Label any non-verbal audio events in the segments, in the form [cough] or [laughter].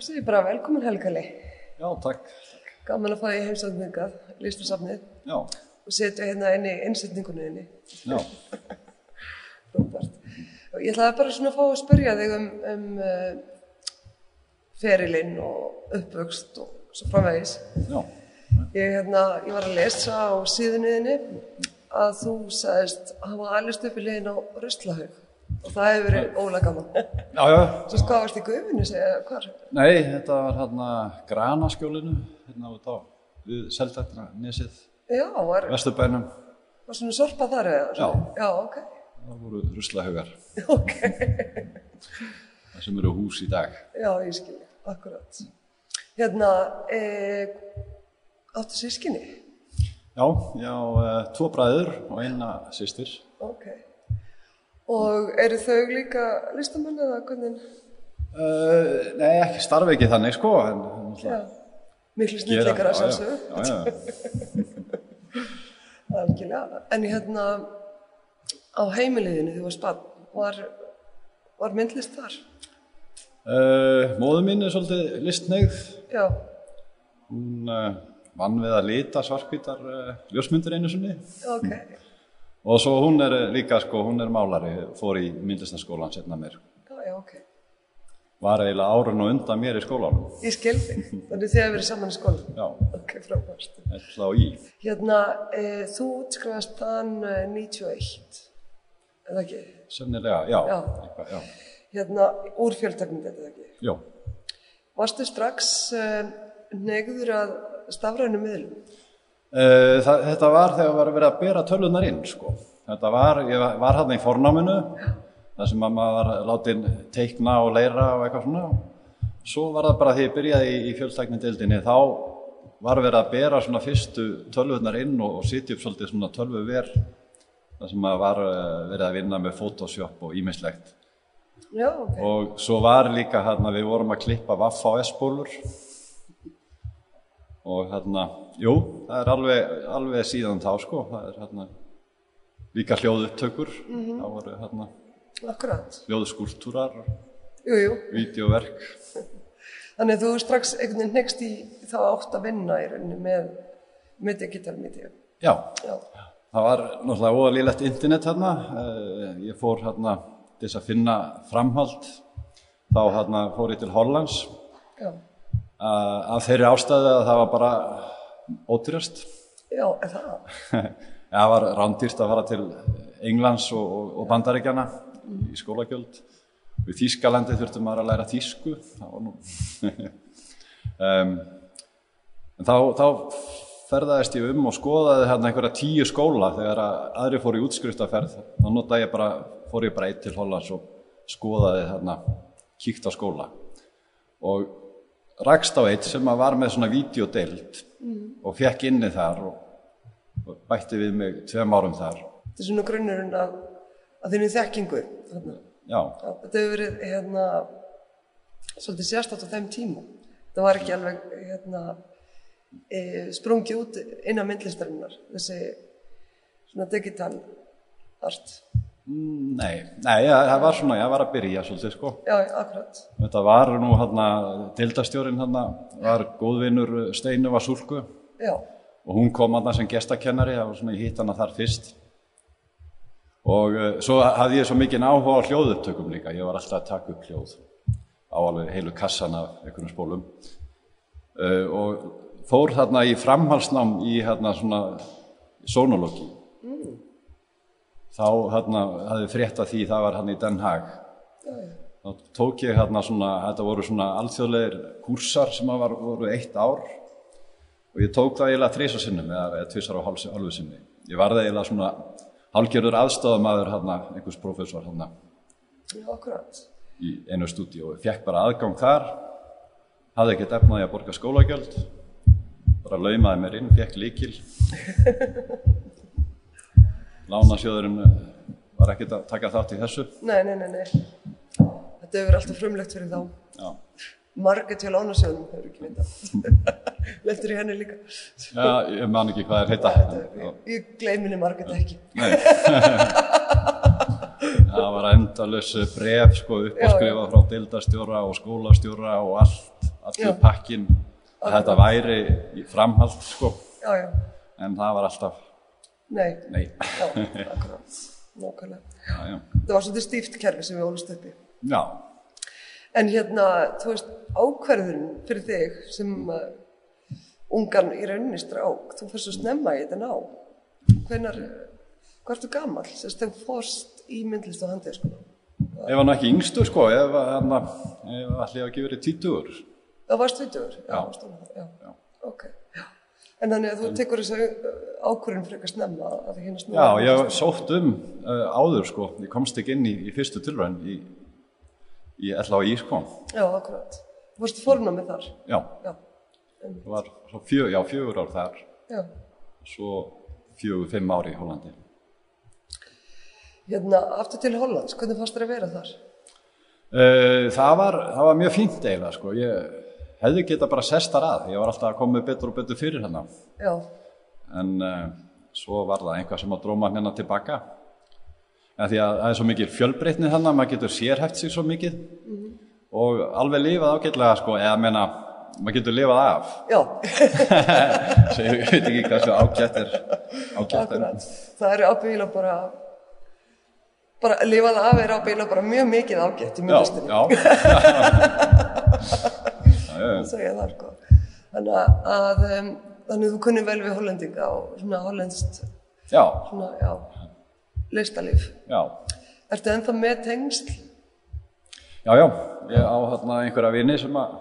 Þá segir ég bara velkomin Helgali. Já, takk. Gaman að fá í heimsókningað, listasafnið Já, og setja hérna inn í innsetningunni inni. já, [laughs] Róbert. Ég ætlaði bara svona að fá að spyrja þig um, um uh, ferilinn og uppvöxt og svo framvegis. já. Ég, hérna, ég var að lesa á síðunniðinni að þú sagðist að hafa alist upp í liðin á Röstlahaug og það hefur verið ólega gaman. Já, já. Svo hvað varst í guðvinni segja, hvar? Nei, þetta var hérna granaskjólinu, hérna út á, við Seldættina, Nesið, var, Vesturbænum. var svona sorpa þar eða? Já. Já, ok. Það voru ruslahaugar, Ok. [laughs] það sem eru hús í dag. Já, ég skilji, akkurat. Hérna, e, áttu sískinni? Já, já, uh, tvo bræður og eina sýstir. Ok. Og eru þau líka listamenn eða hvernig? Uh, nei, ekki starfi ekki þannig, sko, en en Já. náttúrulega Miklu gera- snillleikar að já, [laughs] Algjörlega. En hérna, á heimiliðinu þú varst barn, var, var myndlist þar? Uh, móðu mín er svolítið listneigð. Já, Hún uh, vann við að lita svarkvítar ljósmyndir einu sinni. ok. Og svo hún er eh, líka, sko, hún er málari, fór í myndlistaskólan setna mér. Já, já, ok. Var eiginlega árun og undan mér í skólanum. Ég skil þig. [laughs] Þannig þið hefur verið saman í skóla. Já, Ok, frábært. í. Hérna, e, þú útskrifast þann e, 91, eða ekki? Sennilega, já. Já. Eitthvað, já. Hérna, úr fjölteknum þetta ekki? Já. Varstu strax e, negður að stafrænu miðlum? Uh, það, þetta var þegar var verið að bera tölunar inn, sko. Þetta var, ég var, hann í fornáminu, þar sem að maður var látin teikna og leira og eitthvað svona. Svo var það bara því ég byrjaði í, í fjöltæknindildinni, þá var verið að bera svona fyrstu tölvunar inn og, og sitja upp svolítið svona tölvuver, þar sem maður var uh, verið að vinna með Photoshop og ímislegt. Já, ok. Og svo var líka hérna, við vorum að klippa Vaffa og S-bólur og hérna, jú, það er alveg, alveg síðan þá sko, það er hérna líka hljóðupptökur, það voru hérna Akkurat. hljóðskúltúrar, Jú, jú. vídeoverk, [laughs] Þannig þú strax einhvern veginn hegst í þá átt að vinna í rauninni með, með digital media. já, Já, það var náttúrulega óalílegt internet hérna, uh, ég fór hérna til þess að finna framhald, þá hérna fór ég til Hollands, já. Af þeirri ástæðu að það var bara ótrýrast. Já, er það? [laughs] Það var rándýrt að fara til Englands og, og, Bandaríkjana í skólagjöld. Við Þýskalandi þurftum maður að læra þýsku. Það var nú... [laughs] um, en þá, þá ferðaðist ég um og skoðaði hérna einhverja tíu skóla þegar að aðri fór í útskriftaferð. Þá notaði ég bara, fór ég bara eitt til Hollands og skoðaði hérna, kíkt á skóla. Og rakst á eitt sem að var með svona vídeodeild og fekk inni þar og og bætti við mig tveim árum þar. Þetta er svona grunnurinn að, að þinni þekkingu. Þarna. Já, Já, þetta hefur verið hérna, svolítið sérstætt á þeim tíma. Það var ekki alveg hérna, e, sprungið út innan myndlistarinnar, þessi svona digital art. Mm, nei, nei, ja, það var svona, ég var að byrja svolítið sko. Já, akkurat. Þetta var nú hérna, dildastjórin hérna, var góðvinur Steinu Vasulku Já, og hún kom hérna sem gestakennari, það var svona, ég hitt hana þar fyrst. Og uh, svo hafði ég svo mikinn áhuga á hljóðupptökum líka, ég var alltaf að taka upp hljóð á alveg heilu kassan af einhvern spólum. Uh, og fór þarna í framhalsnám í hérna svona sonologi. Þá hérna hafði frétt að því það var hann í Den Haag. Þá tók ég hérna svona, þetta voru svona alþjóðlegir kúrsar sem var, voru eitt ár og ég tók það eiginlega þrísa sinnum eða, eða tvisar á hálfu sinni. Ég varði eiginlega svona hálgjörður aðstofamaður hérna, einhvers professor hérna í einu stúdíu og fekk bara aðgang þar, hafði ekkert efnaði að borga skólagjöld, bara laumaði mér inn, fekk líkil. [laughs] Lánasjóðurinn eh, var ekkert að taka þátt í þessu. Nei, nei, nei, nei. Þetta hefur verið alltaf frumlegt fyrir þá. Já. Marget hjá lánasjóðum, hefur ekki vita. Lendur [laughs] í henni líka. Já, ég man ekki hvað er heita. Ég, ég gleyminni Marget ekki. Nei. [laughs] það var endalös bref sko uppáskrifa frá deildastjóra og skólastjóra og allt. allur Já. pakkin þetta væri framhald sko, Já, já, en það var alltaf, nei, nei, já, akkurat, nákvæmlega. já, já, Það var svolítið stíft kerfi sem við ólust uppi. já, En hérna, þú veist, ákverðun fyrir þig sem uh, ungan í rauninni strák, þú fyrir svo snemma í þetta ná. Hvenar, hvað ertu gammal? Sérst, þú fórst í myndlist og handið, sko. ef hann ekki yngstur sko, ef hann ef allir ekki verið títugur, Það varst 20? Já. Já. já. Já. Ok. En þannig að þú tekur þessu ákverðun fyrir eitthvað snemma að því hérna já, ég sótt um uh, áður sko, ég komst ekki inn í, í fyrstu tilraun í, í LHI sko, Já, akkurat. Þú varst fórnámið þar? já, Já. það var fjö, já, fjögur ár þar, Já. svo fjögur, fimm ár í Hollandi. Hérna, aftur til Hollands, hvernig fannst þér að vera þar? Uh, það, var, það var mjög fínt eiginlega sko. Ég hefði geta bara sest þar að. Ég var alltaf að koma með betur og betur fyrir hennar. Já, En uh, svo var það einhvað sem að dróma hennar tilbaka. En því að það er svo mikið fjölbreytni að maður getur sérhæft sig svo mikið og alveg lifað ágætlega sko, eða menna, maður getur lifað af. já, [laughs] Svo ég veit ekki hvað svo ágætt er. Ágætt er. Það eru ábyggilega bara, bara að lifa það af er ábyggilega bara mjög mikið ágætt í Já, myndlistinni. [laughs] að segja það sko. Þannig að, um, þannig þú kunni vel við hollendinga og svona hollendst Já, svona, já, listalíf. já. Ertu ennþá með tengsl? Já, já, ég á hérna einhverja vini sem að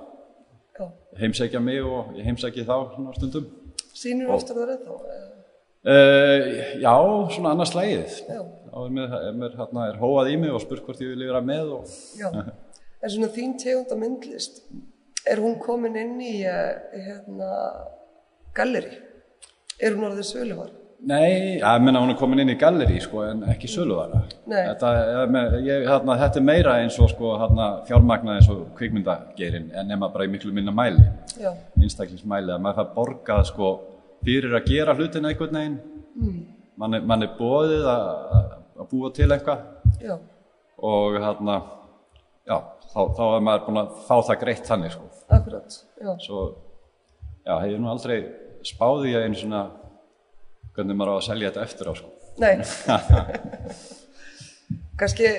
Já. heimsækja mig og ég heimsæki þá svona stundum. Sýnir oftar það ennþá? eða? Uh, já, svona annars slægið. Já, Þá er mér, hérna, er hóað í mig og spurt hvort ég vil vera með og já. [laughs] En svona þín tegund af myndlist, er hún komin inn í uh, hérna, galleri? Er hún orðið söluvar? Nei, ég menna hún er komin inn í galleri sko en ekki söluvara. Þetta, hérna, þetta er meira eins og sko hérna fjármagnað eins og kvikmyndagerin en nema bara í miklu minna mæli. Einstaklingsmæli að maður fær borgað sko fyrir að gera hlutina einhvern veginn mm. mann, er, mann er bóðið að, búa til eitthvað og hérna já, þá, þá er maður búin að fá það greitt þannig sko. Akkurat, já, svo, já, hef ég nú aldrei spáði ég einu svona hvernig maður á að selja þetta eftir á sko. Nei. [laughs] Kannski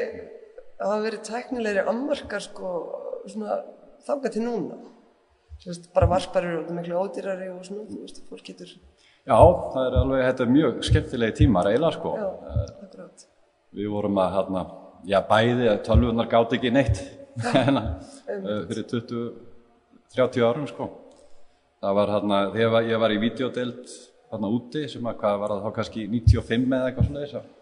hafa verið tæknilegri ammarkar sko, svona þangað til núna. Veist, bara varpar eru miklu ódýrari og svona, þú veist, fólk getur, já, það er alveg, þetta er mjög skemmtilegi tímar eiginlega sko. Já, akkurat, við vorum að hérna, já bæði að tölvunar gátt ekki neitt. [laughs] Hérna, eh, fyrir 20-30 árum sko. Það var hérna, þegar ég var- í videodeild hérna úti sem að hvað var það þá kannski 95 eða eitthvað svona þess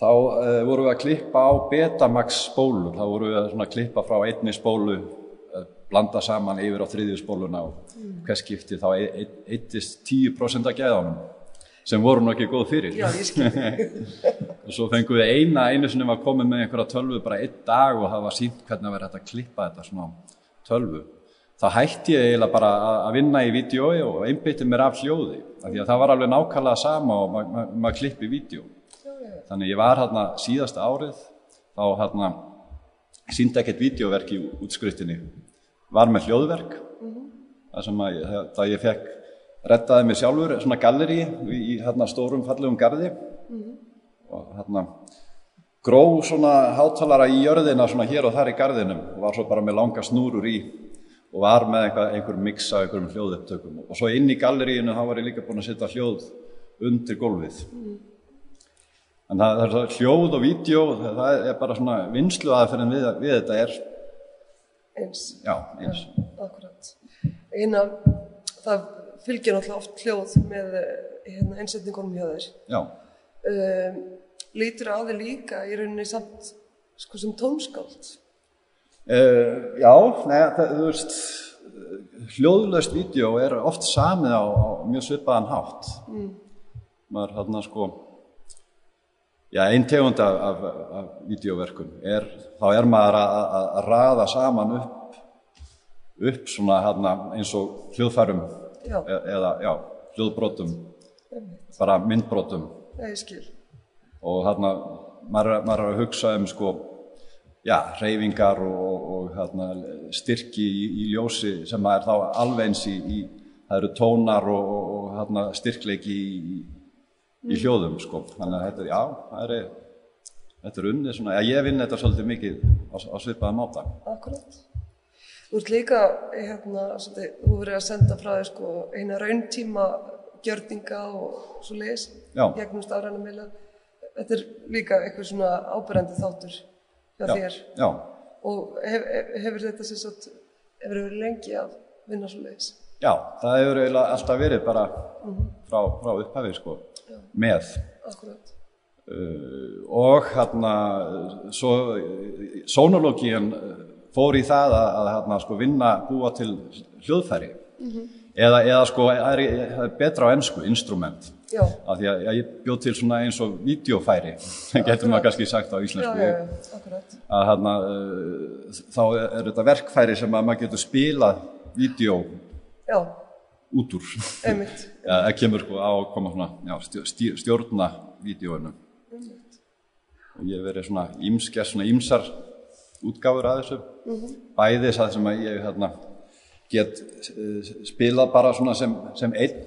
þá uh, vorum við að klippa á Betamax spólu. Þá vorum við að klippa frá einni spólu uh, blanda saman yfir á þriðju spóluna og hvers skipti þá eittist 10% af gæðanum sem voru nú ekki góð fyrir. Já, [laughs] og svo fengum við eina, einu sinni var komið með einhverja tölvu bara einn dag og það var sínt hvernig að vera hægt að klippa þetta svona tölvu. þá hætti ég eiginlega bara að- vinna í vídjói og einbytti mér af hljóði af því að það var alveg nákvæmlega sama og maður ma ma klippi vídjó þannig ég var hérna síðasta árið þá hérna síndi ekkert vídeoverk í útskriftinni. Var með hljóðverk það sem að ég, það ég fekk reddaði mig sjálfur svona galleri í, í hérna stórum fallegum garði. Og hérna gróf svona hátalara í jörðina svona hér og þar í garðinum og var svo bara með langa snúrur í og var með einhver, einhver mix af einhverjum hljóðupptökum. Og svo inn í galleríinu þá var ég líka búin að setja hljóð undir gólfið. En það, það er það hljóð og vídeo það er bara svona vinslu aðferðin við, við þetta er. Eins, já, eins. Eina, það fylgir náttúrulega oft hljóð með eh, hérna, einsetningunum hjá já, Um, lítur á þig líka í rauninni samt sko sem tónskáld. Uh, já, neða, það, þú veist, hljóðlaust vídeo er oft samið á, á mjög svipaðan hátt. Mm. Maður hérna sko, já, einn tegund af, af, af vídeoverkun er, þá er maður að, að, að raða saman upp, upp svona hérna eins og hljóðfærum Já. e, eða, já, hljóðbrotum, Einmitt. bara myndbrotum Nei, og hérna maður, maður er að hugsa um sko já, reyfingar og, og hérna, styrki í, í ljósi sem er þá alveg eins í, í það eru tónar og, og, og hérna, styrkleiki í, í hljóðum sko. þannig að þetta er, já, það er þetta er unnið svona, já, ég vinn þetta svolítið mikið á, á svipaða máta Akkurat. Þú ert líka, hérna, svolítið, þú verið að senda frá þér sko eina rauntíma gjörninga og svo leis Já. gegnum stafræna meila. Þetta er líka eitthvað svona ábyrjandi þáttur hjá já, þér já, og hef, hef, hefur þetta sér svo, hefur verið lengi að vinna svo leis. já, það hefur eiginlega alltaf verið bara frá, frá upphafi sko, með Akkurat. Uh, og hérna svo sónologían fór í það að, að hérna, sko, vinna búa til hljóðfæri. Eða, eða sko er, er betra á ennsku, instrument. Já, af því að ég bjóð til svona eins og videofæri, [laughs] getur maður kannski sagt á íslensku. Já, já, að hérna uh, þá er þetta verkfæri sem að maður getur spilað vídeo Já, út úr. [laughs] Það kemur sko á að koma svona, stjórna vídeoinu. Og ég hef verið svona ímsker, svona ímsar útgáfur að þessu. Bæði það sem að ég hérna, get eh, spilað bara svona sem, sem einn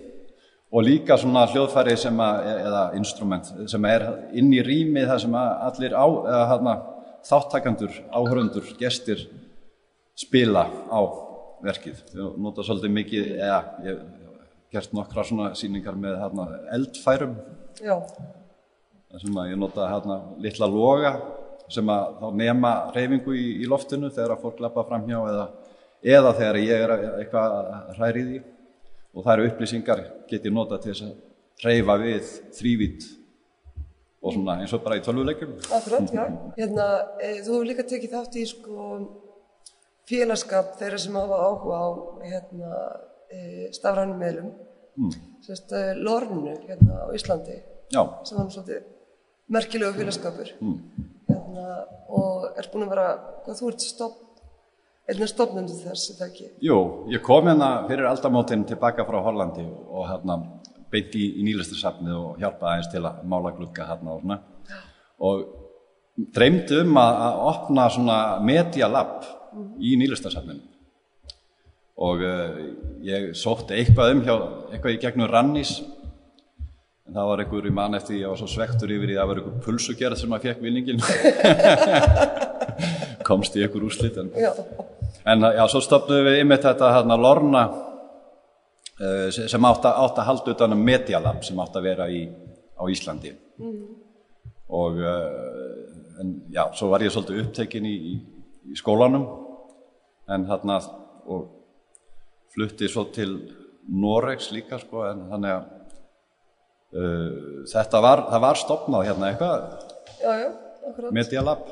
og líka svona hljóðfæri sem að, eða instrument sem er inn í rými það sem að allir á, eða hérna, þáttakandur, áhörundur, gestir spila á verkið. Ég nota svolítið mikið, eða ég gert nokkra svona sýningar með hérna, eldfærum Já, sem að ég nota hérna litla loga sem að þá nema reyfingu í, í loftinu þegar að fólk lappa framhjá eða, eða þegar ég er að- eitthvað að hræri í því og það eru upplýsingar get ég nota til þess að reyfa við þrývít og svona eins og bara í tölvuleikjum. akkurat, já. Hérna, e, þú hefur líka tekið þátt í sko félagskap þeirra sem hafa áhuga á hérna, e, stafrænum meðlum, mm. sérst e, Lornu hérna á Íslandi, Já, sem nú svolítið merkilegu félagskapur hérna, og er búin að vera, hvað þú ert stopp, einnig stopnendur þess, er það ekki? jú, ég kom hérna fyrir aldamótin tilbaka frá Hollandi og hérna beint í, í nýlistasafnið og hjálpaði aðeins til að mála glugga hérna og svona. Og dreymdi um að, að opna svona media lab í nýlistasafninu og uh, ég sótti eitthvað um hjá, eitthvað í gegnum Rannis en það var einhver í mann eftir ég var svo svektur yfir í að það var einhver pulsugerð sem að fekk vinningin [laughs] komst í einhver úrslit en Já, En já, svo stopnum við ymmið þetta hérna Lorna uh, sem átt að, átt að halda utan um Media Lab sem átt að vera í, á Íslandi. Og uh, en, já, svo var ég svolítið upptekinn í, í, í skólanum. En hérna og flutti svo til Noregs líka sko en þannig að þetta var, það var stopnað hérna eitthvað, já, já, akkurat. Media Lab.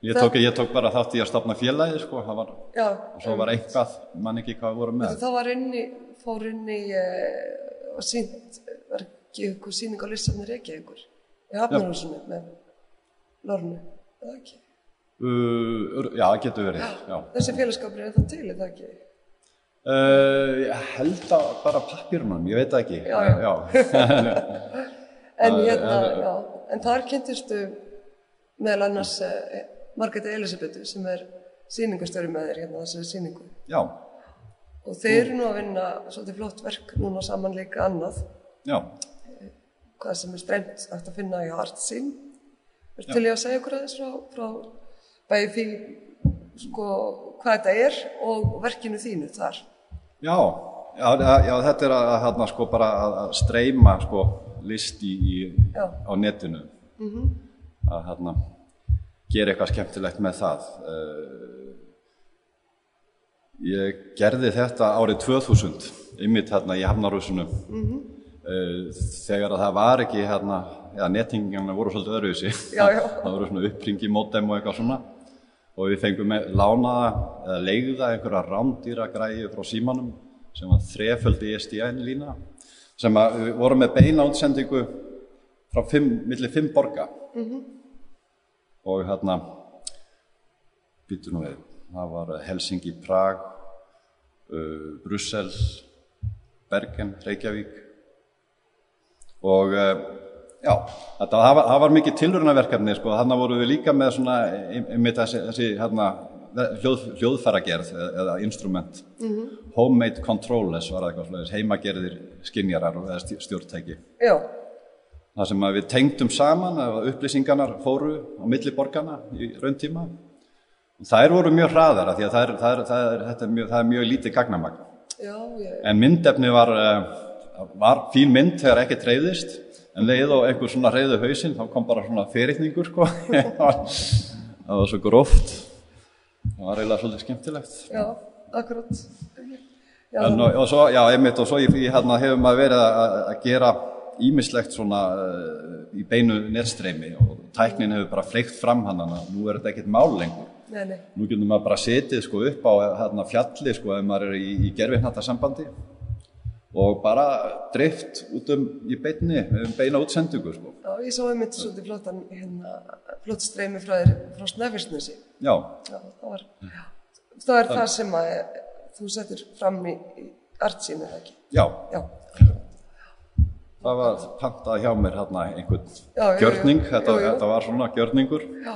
Ég tók, ég tók bara þátt í að stopna félagið sko, var Já, og svo var eitthvað, mann ekki hvað við vorum með Það var inn í, fór inn í uh, og sínt, var ekki ykkur síning á listafni Reykjavíkur í Hafnarhúsinu með Lornu, eða ekki? uh, já, getur verið já. Þessi félagskapur er það til, það ekki? Uh, ég held að bara pappirunum, ég veit ekki Já, já. já. [laughs] En hérna, en þar kynntistu meðal annars uh, Margréti Elisabethu sem er sýningastöri með þér hérna þessari sýningu. já, Og þeir eru nú að vinna svolítið flott verk núna saman líka annað, já, hvað sem er streymt hægt að finna í Artsýn. Er til ég að segja okkur aðeins frá, frá bæði því sko, hvað þetta er og verkinu þínu þar. já, já, já, þetta er að, að sko, að, að streyma sko, list í, á netinu. Að hérna, gera eitthvað skemmtilegt með það. Uh, ég gerði þetta árið 2000 ymmit hérna í Hafnarhúsinu. Uh, þegar að það var ekki hérna, eða nettingingarna voru svolítið öðruvísi. Já, já. [laughs] það voru svona uppringi mótem og eitthvað svona og við fengum lánaða eða leigða einhverja rándýra græði frá símanum sem var þreföldi ISDN lína sem að við vorum með beina útsendingu frá fimm, milli fimm borga. Og hérna býtu nú við það var Helsingi, Prag uh, Brussel Bergen, Reykjavík. Og uh, Já, þetta, það, var, það var mikið tilrönaverkefni sko, þannig voru við líka með svona einmitt þessi, þessi hérna, hljóð, hljóðfæragerð eða, eða instrument. Homemade controllers var það eitthvað slags heimagerðir skinjarar eða stj- stjórntæki. Já, það sem að við tengdum saman að upplýsingarnar fóru á milli borgarna í rauntíma þær voru mjög hraðara því að það er, það er, það er, þetta er, mjög, það er mjög lítið gagnamagn. Já, já, en myndefni var, eh, var fín mynd þegar ekki treyðist en leið og einhver svona reyðu hausinn þá kom bara svona fyrirtningur sko. [laughs] það var svo gróft. Það var eiginlega svolítið skemmtilegt. Já, akkurat. Já, en, og, og svo, já, einmitt og svo í hérna hefur maður verið að, að gera ímislegt svona uh, í beinu netstreymi og tæknin hefur bara fleikt fram hann nú er þetta ekkert mál lengur. Nei, nei, nú getur maður bara setið sko upp á hérna, fjalli sko ef maður er í, í gerfihnattasambandi og bara dreift út um í beinni, um beina útsendingu sko. já, ég sá einmitt svolítið flottan, hérna, flott streymi frá þér, frá Snæfellsnesi. Já, Já, það var, já, það er það sem að þú settir fram í, í artsýn, eða ekki? já, Já, það var pantað hjá mér hérna einhvern gjörning, þetta, þetta var svona gjörningur. Já,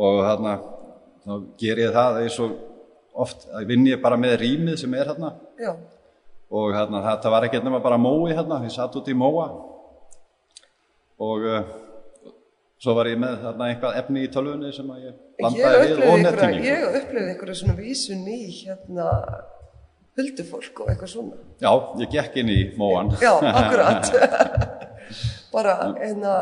og hérna þá ger ég það eins og oft, að vinn ég bara með rýmið sem er hérna. Já, og hérna þetta var ekkert nema bara mói hérna, ég satt út í móa og uh, svo var ég með þarna eitthvað efni í tölvunni sem ég blandaði við og nettingingu. ég upplifði einhverja svona vísun í hérna huldufólk og eitthvað svona. Já, ég gekk inn í móan. [laughs] Já, akkurat. [laughs] Bara hérna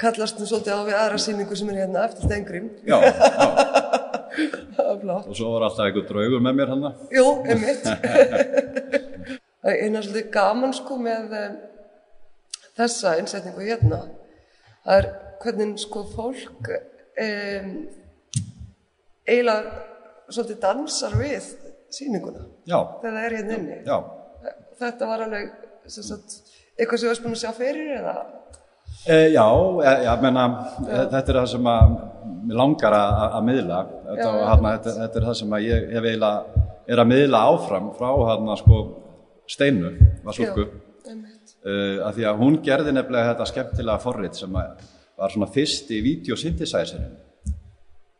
kallast nú svolítið á við aðra sýningu sem er hérna eftir Stengrim. Já, já, [laughs] Það er flott. og svo var alltaf einhver draugur með mér hann. Jú, einmitt. Það er svolítið gaman sko með um, þessa innsetningu hérna. Það er hvernig sko fólk um, eiginlega svolítið dansar við sýninguna Já, þegar það er hérna inni. já. Þetta var alveg sem sagt, eitthvað sem við varst búin að sjá fyrir eða? E, já, e, já, menna, e, þetta er það sem að langar að, að- að miðla. Þetta, Já, já. hana, þetta, þetta er það sem að ég hef eiginlega, er að miðla áfram frá hérna sko Steinu, einmitt. uh, að því að hún gerði nefnilega þetta skemmtilega forrit sem var svona fyrst í videosynthesizerin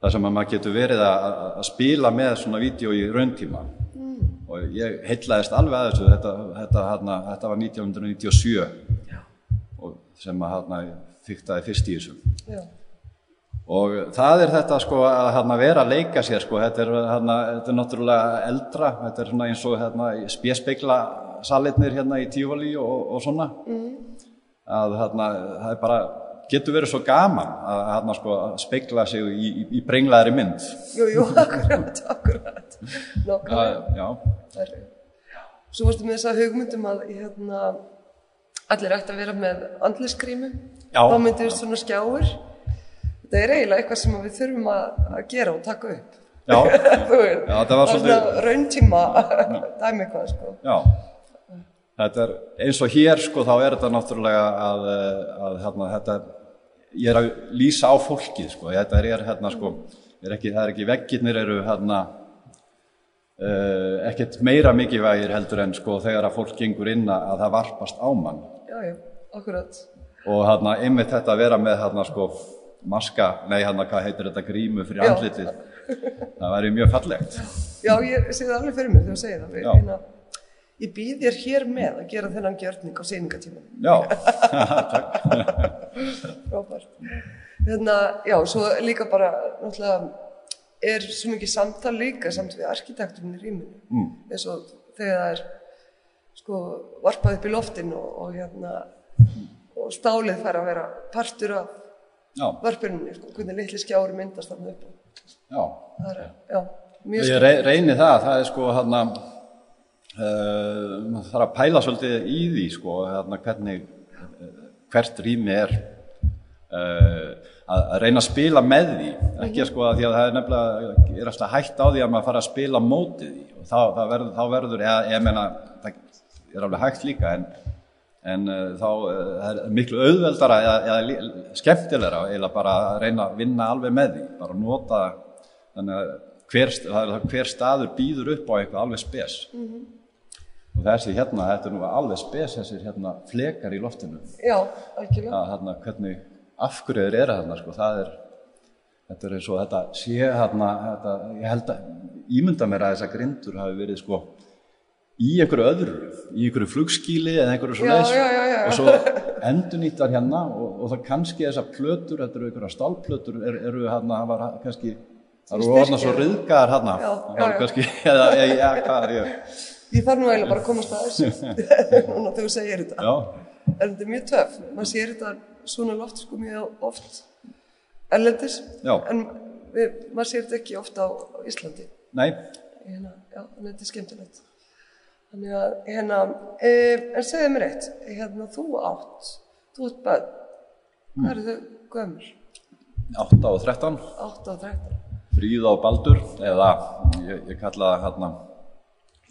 þar sem að maður getur verið að, að- spila með svona vídeo í rauntíma. Og ég heitlaðist alveg að þessu. Þetta, þetta, hana, þetta var 1997 Já. og sem að fyrtaði fyrst í þessu. Já, og það er þetta sko að hana, vera að leika sér sko, þetta er, hana, þetta er náttúrulega eldra, þetta er svona eins og hérna, spjesspeikla salitnir hérna í tífali og, og svona að hérna, það er bara getur verið svo gaman að, hérna, sko, að speikla sig í, í, í brenglaðri mynd jú, jú, akkurat, akkurat. Nákvæmlega. að, Svo varstu með þessa hugmyndum að hérna, allir ætti að vera með andliskrímu. Þá myndi við svona skjáir. Þetta er eiginlega eitthvað sem við þurfum að, gera og taka upp. já, [laughs] Já, þetta var svolítið- rauntíma [laughs] dæmi eitthvað, sko. já þetta er eins og hér sko þá er þetta náttúrulega að, eh, að hérna, þetta ég er að lýsa á fólkið sko þetta er, hérna sko er ekki, það er ekki veggirnir eru hérna uh, ekkert meira mikilvægir heldur en sko þegar að fólk gengur inn að að það varpast á mann Já, já, akkurat. og hérna einmitt þetta að vera með hérna sko maska, nei hérna hvað heitir þetta grímu fyrir andlitið það væri mjög fallegt Já, ég sé það alveg fyrir mér þegar þú segir það. Hérna, ég býð þér hér með að gera þennan gjörning á sýningatímanum. já, [laughs] Frábært. Hérna, já, svo líka bara, náttúrulega, er svo mikið samtal líka samt við arkitekturinn í rýminu. Mm. Eins og þegar það er, sko, varpað upp í loftin og, og hérna, og stálið fær að vera partur af já, varpininni, sko, hvernig litli skjári myndast þarna upp. já. Það er, já, mjög Ég rey, reyni það, það er sko hérna, uh, maður þarf að pæla svolítið í því sko, hérna, hvernig, uh, hvert rými er uh, að, reyna að spila með því, ekki að sko að því að það er nefnilega, er alltaf hægt á því að maður fara að spila mótið því. Og þá, þá verður, þá verður, eða ég meina, það er alveg hægt líka en, en uh, þá uh, er miklu auðveldara eða, eða skemmtilegra eða bara að reyna að vinna alveg með því, bara nota hver, er hver staður býður upp á eitthvað alveg spes. og þessi hérna, þetta er nú alveg spes þessir hérna flekar í loftinu Já, algjörlega. að hérna hvernig af hverju þeir eru þarna sko, það er þetta er eins og þetta sé hérna þetta, ég held að ímynda mér að þessar grindur hafi verið sko í einhverju öðru, í einhverju flugskíli eða einhverju svo Já, já, já, já. og svo endurnýttar hérna og, og það kannski þessar plötur, þetta eru einhverja stálplötur er, eru hérna, það var kannski það eru orðna svo ryðgar hérna það já. kannski, [laughs] eða, eða, já, hvað er ég Ég þarf nú eiginlega bara að komast að þessu [laughs] núna þegar þú segir þetta. já, En þetta er mjög töf. Man sér þetta svona loft sko mjög oft erlendis. Já. En við, maður sér þetta ekki ofta á Íslandi. nei Hérna, já, en þetta er skemmtilegt. Þannig að, hérna, e, en segðu mér eitt, hérna, þú átt, þú ert bönn, hvað eru þau gömur? 8 og 13 8 og 13. Fríða og Baldur eða ég, ég kalla það hérna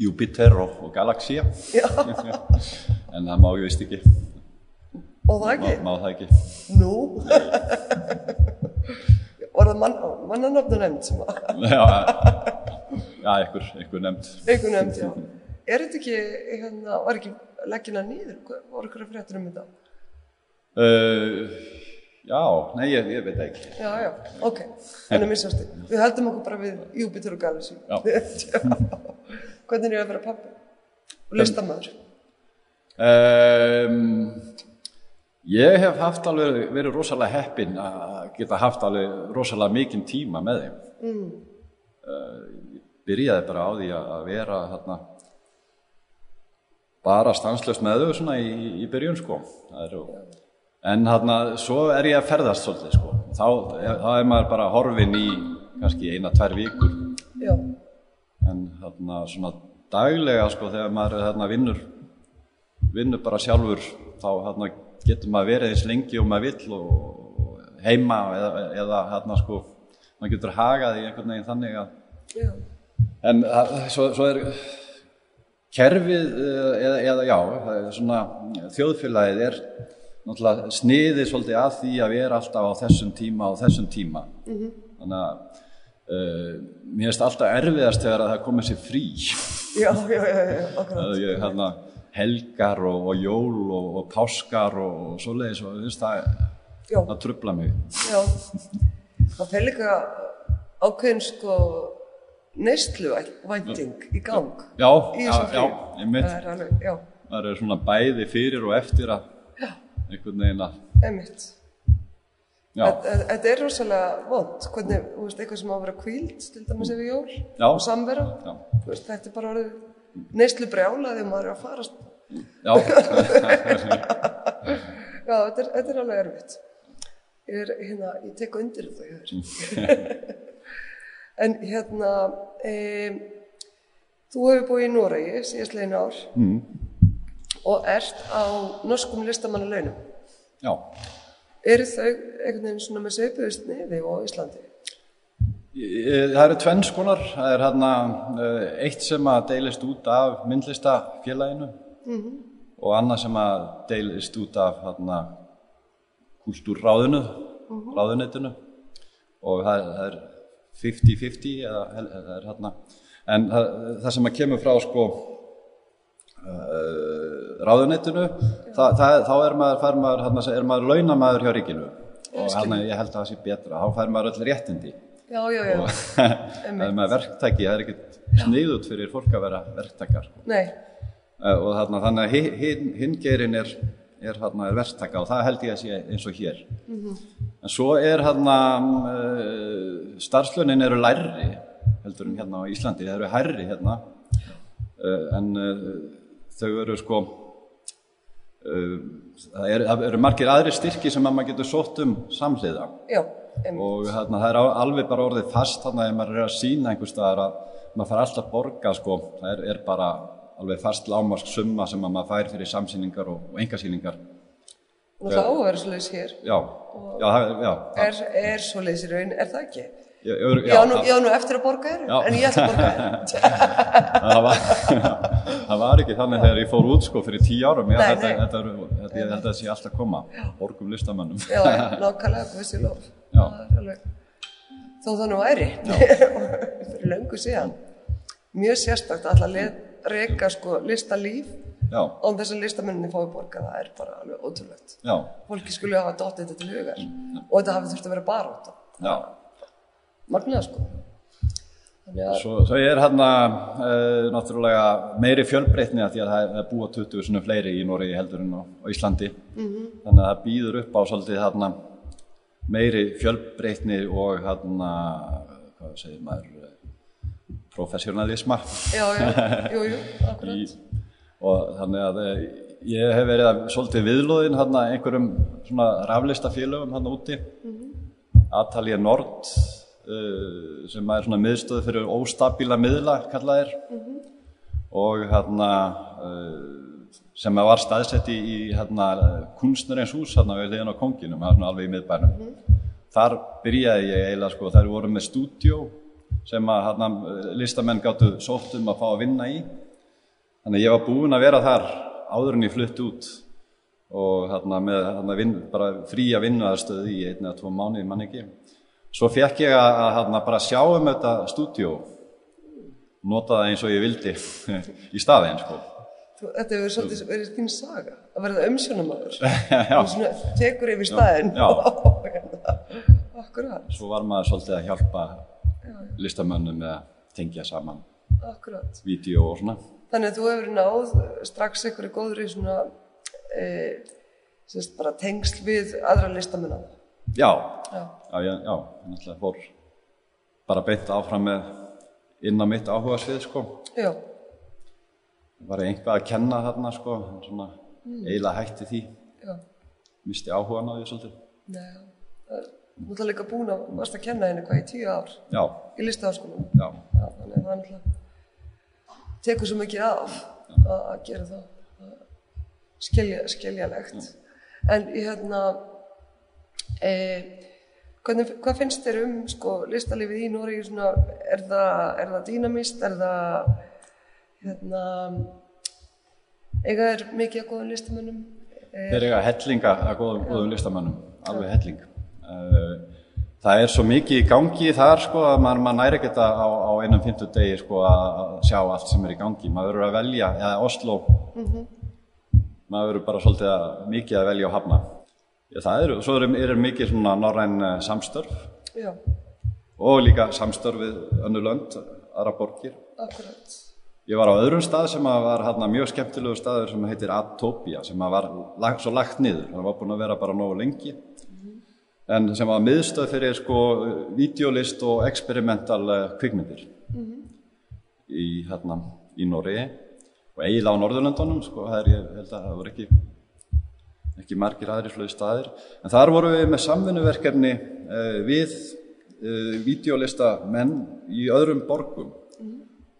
Júpiter og, og Galaxía Já, [laughs] en það má ég vist ekki og það má, ekki? má það ekki Nú? [laughs] Var það mann, mannanöfnu nefnd sem að, já, já einhver nefnd einhver nefnd, já. [laughs] Er þetta ekki, hérna, var ekki leggina nýður? Voru ykkur að fréttur um þetta? uh, já, nei ég, ég veit það ekki Já, já, ok, þannig missasti. Við höldum okkur bara við Júpiter og Galaxy. Já. [laughs] Hvernig er ég að vera pappi? Og listamæður? um, ég hef haft alveg verið rosalega heppinn að geta haft alveg rosalega mikinn tíma með þeim mm. byrjaði bara á því að að vera þarna bara stanslöst með þau svona í, í byrjun sko. Er, en þarna svo er ég að ferðast svolítið sko. Þá, þá er maður bara horfin í kannski eina, tvær vikur. Já, en þarna svona daglega sko þegar maður þarna vinnur vinnur bara sjálfur þá þarna getur maður verið eins lengi og maður vill og heima eða, eða þarna sko maður getur hagað í einhvern veginn þannig að já, en það- svo, svo er kerfið eh, eða, eða já svona þjóðfélagið er náttúrulega sniðið svolítið að því að vera alltaf á þessum tíma og þessum tíma. Þannig að uh, mér finnst alltaf erfiðast þegar að það komið sér frí. Já, já, já, já, [laughs] hérna helgar og, og jól og, og páskar og, og svoleiðis og veist það, það trubla mig. Já. Það fer líka ákveðin sko neysluvæting í gang. já, Í já, já, ég mitt Það er alveg, já, það er svona bæði fyrir og eftir að einhvern veginn að já, Þetta er rosalega vond, hvernig, þú veist, eitthvað sem á að vera kvíld, til dæmis yfir jól, Já. og samvera, já, veist, þetta er bara orðið neyslu brjálaði og maður er að farast, já, [laughs] já, þetta er, þetta er alveg erfitt. Ég er, hérna, ég tek undir þetta hér. [laughs] en hérna, e, þú hefur búið í Noregi síðast legin ár mm. og ert á norskum listamannalaunum. já. Eru þau einhvern veginn svona með sveipuðust niði á Íslandi? Ég- Það eru tvenns konar, það er hérna eh, eitt sem að deilist út af myndlistafélaginu og annað sem að deilist út af hérna kultúrráðinu, ráðunetinu og það, það er 50-50 eða það er hérna, en það, það sem að kemur frá sko uh, það, þá er maður, fær maður, hérna, er maður launamaður hjá ríkinu. Og hérna ég held að það sé betra, þá fær maður öll réttindi. Já, já, já. [laughs] það er með verktæki, það er ekkert sniðut fyrir fólk að vera verktakar Nei, Eh, og þarna, þannig að hi- hinn hin gerin er, er, þarna, er verktaka og það held ég að sé eins og hér. En svo er þarna uh, starfslönin eru lærri heldur en hérna á Íslandi, það eru hærri hérna. Uh, en uh, þau eru sko það eru, það eru margir aðri styrki sem að maður getur sótt um samhliða. Einmitt. og þarna, það er á- alveg bara orðið fast þarna ef maður er að sína einhvers staðar að maður fær alltaf borga sko, það er, er bara alveg fast lámarsk summa sem að maður fær fyrir samsýningar og, og engasýningar Nú það á að vera svoleiðis hér. já, já, já, Er, er svoleiðis í raun, er það ekki? já, já, Já, nú, já, nú eftir að borga þér, en ég ætla að borga [laughs] þér. það, var, ekki þannig þegar ég fór út sko fyrir tíu árum. Ég, held að það sé alltaf koma. Borgum listamönnum. Já, [laughs] nákvæmlega, er alveg, þó það nú væri, [laughs] fyrir löngu síðan. mjög sérstakt alltaf reyka sko listalíf já, án þess að listamenninni fái borga, það er bara alveg ótrúlegt. já, Fólki skulle hafa dottið þetta til hugar og þetta hafi þurft að vera baróta. já. Magnaða sko. Að, Svo, svo er hérna uh, náttúrulega meiri fjölbreytni að því að það er- búa 20 svona fleiri í Noregi heldur en á, Íslandi. Þannig að það býður upp á svolítið hérna meiri fjölbreytni og hérna, hvað segir maður, eh, professionalisma. [laughs] og þannig að eh, ég hef verið að svolítið viðlóðin hérna einhverjum svona raflistafélögum hérna úti. Atalía Nord uh, sem er svona miðstöð fyrir óstabíla miðla kallaðir og hérna uh, sem var staðsett í, í hérna kunstnarins hús hérna við liðan á konginum, alveg í miðbænum. Þar byrjaði ég eiginlega sko, þær voru með stúdjó sem að hérna, listamenn gáttu sótt um að fá að vinna í Þannig að ég var búinn að vera þar áður en ég flutt út og hérna með hérna, vin, bara fría vinnuðarstöð í einn eða tvo mánuði mann ekki. Svo fekk ég að, að hérna, bara sjá um þetta stúdíó, nota það eins og ég vildi [laughs] í staðinn sko. Þetta hefur svolítið verið þín saga, að verða [laughs] svona tekur yfir staðinn. já. [laughs] akkurat, Svo var maður svolítið að hjálpa listamönnum með að tengja saman vídeo og svona. Þannig að þú hefur náð strax einhverju góðri svona, e, sérst, bara tengsl við aðra listamenn Já, Já, já, já, já, ég náttúrulega fór bara beint áfram með inn á mitt áhuga svið sko. já, var einhvað að kenna þarna sko, svona eiginlega hætti því, já. misti áhugan á því svolítið. Nei, það er náttúrulega líka búin að varst að kenna henni hvað í tíu ár Já, í listaháskólanum. þannig að það er náttúrulega tekur svo mikið af að, gera það að skilja, skiljalegt. En hérna, e, hvernig, hvað finnst þér um sko, listalífið í? Svona, er, það, það dýnamist? Er það hérna, eiga er mikið að góða listamönnum? E, þeir eiga hellinga að góðum, góðum listamönnum, alveg helling. Eh, Það er svo mikið í gangi þar sko að maður, maður næri ekki þetta á, á einum fymtu degi sko að sjá allt sem er í gangi. Maður verður að velja, eða Oslo, maður verður bara svolítið að, mikið að velja og hafna. Já, það eru, svo eru, eru mikið svona norræn eh, samstörf Já, og líka samstörf við önnu lönd, aðra borgir. akkurat. Ég var á öðrum stað sem var hérna, mjög skemmtilegu staður sem heitir Atopia sem var lag, svo lagt niður. Það var búin að vera bara nógu lengi. En sem var miðstöð fyrir sko videolist og experimental eh, kvikmyndir. Í, hérna, í Noregi og eiginlega á Norðurlöndunum. Sko, það er, ég held að það voru ekki, ekki margir aðri flöðu staðir. En þar vorum við með samvinnuverkefni eh, við eh, videolista menn í öðrum borgum.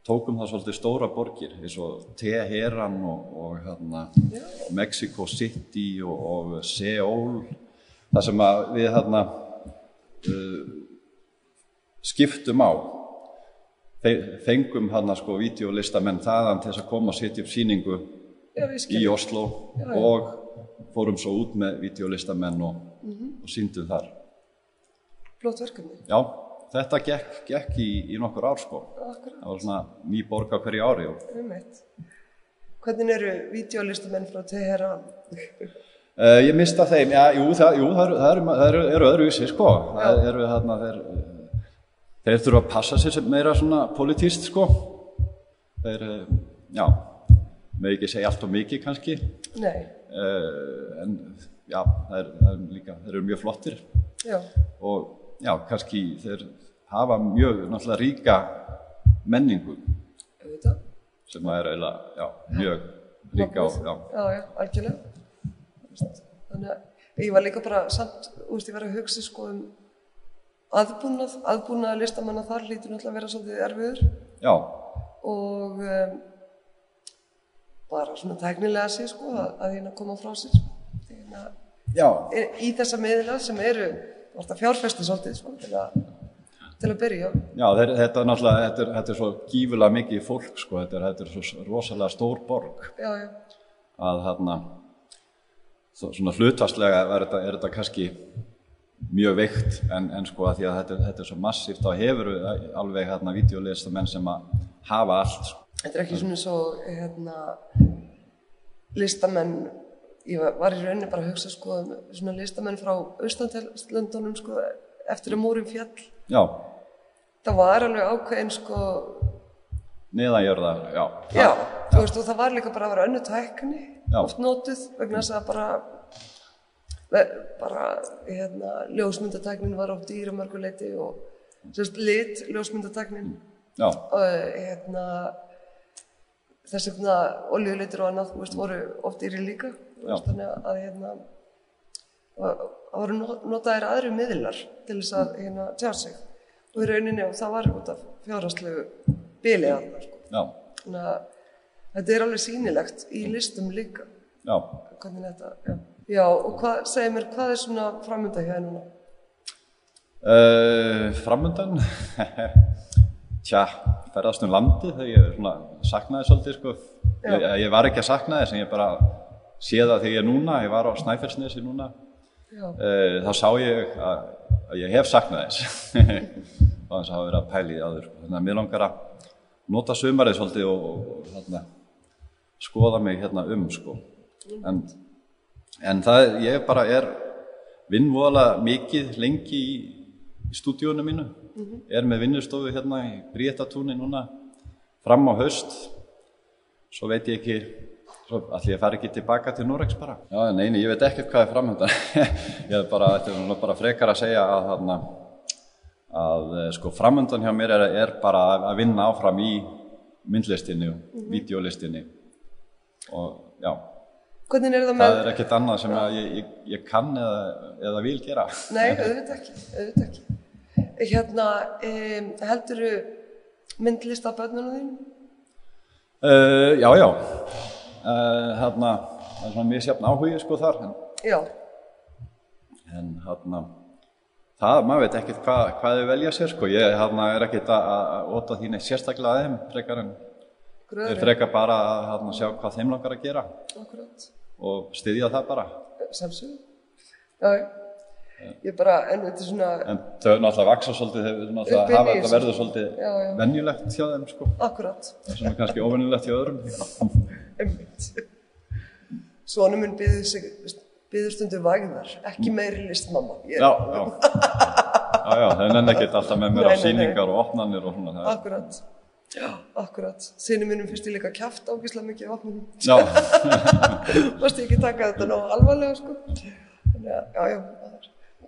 Tókum það svolítið stóra borgir eins og Teheran og, og hérna, Mexico City og, og Seoul þar sem við hérna, uh, skiptum á fengum hérna sko videolistamenn þaðan til þess að koma og setja upp síningu Já, í. Oslo og fórum svo út með videolistamenn og, og síndum þar Flott verkefni. já, þetta gekk, gekk í, í nokkur ár sko Akkurat, það var svona ný borg á hverju ári og um eitt. Hvernig eru videolistamenn frá Teheran? Uh, ég mista þeim, já, jú, það, jú, það, það, eru, eru, eru öðruvísi, sko. Það eru þarna, þeir, þeir þurfa að passa sér sem meira svona politíst, sko. Þeir, eh, já, með ekki segja allt og mikið kannski, uh, en já, það er, það er líka, þeir eru mjög flottir. Já, og já, kannski þeir hafa mjög, náttúrulega ríka menningu. Sem er eiginlega, já, mjög ríka og, já, Já, já, algjörlega. Þannig að ég var líka bara samt, þú veist, ég var að hugsa sko um aðbúnað, aðbúnað listamanna þar lítur náttúrulega að vera svolítið erfiður. Já, og um, bara svona tæknilega sér sko að, að hérna koma frá sér. Hérna, já, í þessa miðla sem eru orða fjárfestu svolítið sko til að, til að byrja. Já, þeir, þetta er náttúrulega, þetta er, þetta er svo gífulega mikið fólk, sko, þetta er, þetta er svo rosalega stór borg. Já, já, að svo, svona hlutastlega er þetta, er þetta kannski mjög veikt en, en sko að því að þetta, þetta er svo massíft þá hefur alveg hérna videolistamenn sem að hafa allt sko. Þetta er ekki svona svo hérna, listamenn, ég var, í rauninni bara að hugsa sko um svona listamenn frá Austantelslöndunum sko eftir að múrin fjall. Já, Það var alveg ákveðin sko, neðanjörða, já. já, þú veist og það var líka bara að vera önnu tækni, Já. oft nótuð vegna þess að bara, bara hérna, ljósmyndatæknin var oft dýra mörguleiti og sérst lit ljósmyndatæknin. Já, og hérna þess vegna oljuleitur og annað veist, voru oft dýri líka veist, þannig að hérna það voru not- notaðir aðri miðlar til þess að hérna tjá sig og í rauninni og það var út af fjárhastlegu bili að það sko. þannig að þetta er alveg sýnilegt í listum líka já. þetta, já, já og hvað, segir mér, hvað er svona framönda hjá þér núna? Uh, framundan [laughs] tja, ferðast um landi þegar ég svona saknaði svolítið sko. ég, ég var ekki að sakna þess en ég bara sé það þegar ég er núna ég var á Snæfellsnesi núna uh, þá sá ég að, að ég hef saknað þess [laughs] og þess að hafa verið að pæli í áður sko. þannig að mér langar að nota sumarið svolítið og, og, og skoða mig hérna um sko. en, en það er- ég bara er vinn voðalega mikið lengi í, í stúdíónu mínu. Er með vinnustofu hérna í Bríetatúni núna fram á haust. Svo veit ég ekki allir ég fari ekki tilbaka til Norex bara. Já, neini, ég veit ekkert hvað er framhöndan [laughs] ég er bara, þetta er bara frekar að segja að þarna að eh, sko framöndan hjá mér er, er bara að- vinna áfram í myndlistinni og videolistinni og já hvernig er það með það er ekkert annað sem ég, ég, ég kann eða, eða vil gera Nei, [laughs] auðvitað ekki, auðvitað ekki. Hérna, um, heldurðu myndlist af börnunum þín? Uh, já, já. Uh, hérna, það er svona misjafn áhugi sko þar, en, Já, en hérna, það, maður veit ekkert hvað, hvað þau velja sér sko. Ég hérna, er ekkert að, óta þín eitt sérstaklega að þeim, frekar en gröður, frekar bara að hérna, sjá hvað þeim langar að gera akkurat, og styðja það bara. samsögum. Já. Ég bara, en þetta er svona, En þau náttúrulega vaksa svolítið, þau hafa þetta verður svolítið Já, já. venjulegt hjá þeim sko. akkurat, Það er kannski óvenjulegt hjá öðrum. [laughs] einmitt. Svona mun byður stundu vægðar, ekki meiri list, mamma. Ég, Já, já. Já, já, þau nenni ekkert alltaf með mér Nei, á nei, nei. sýningar og opnanir og svona. Akkurat, já, akkurat. Sinni mínum fyrst ég líka kjaft ágislega mikið á opnunum. Já, [laughs] Varst ég ekki taka þetta nóg alvarlega, sko. Þannig að, já, já,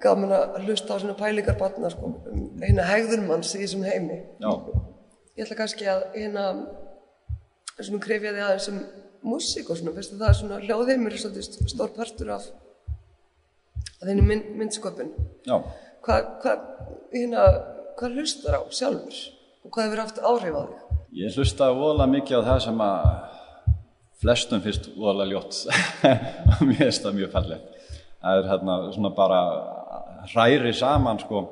gaman að hlusta á svona pælingar barna, sko, um hérna hegðun manns í þessum heimi. já, Ég ætla kannski að hérna, svona krefja þig aðeins um músík og svona, veistu það er svona hljóðheimur er svolítið stór partur af að þinni mynd, myndsköpun. já. Hvað, hvað, hérna, hvað hlustar á sjálfur og hvað hefur haft áhrif á þig? Ég hlustaði voðalega mikið á það sem að flestum finnst voðalega ljótt [laughs] og mér finnst það mjög fallegt. Það er hérna svona bara hræri saman sko,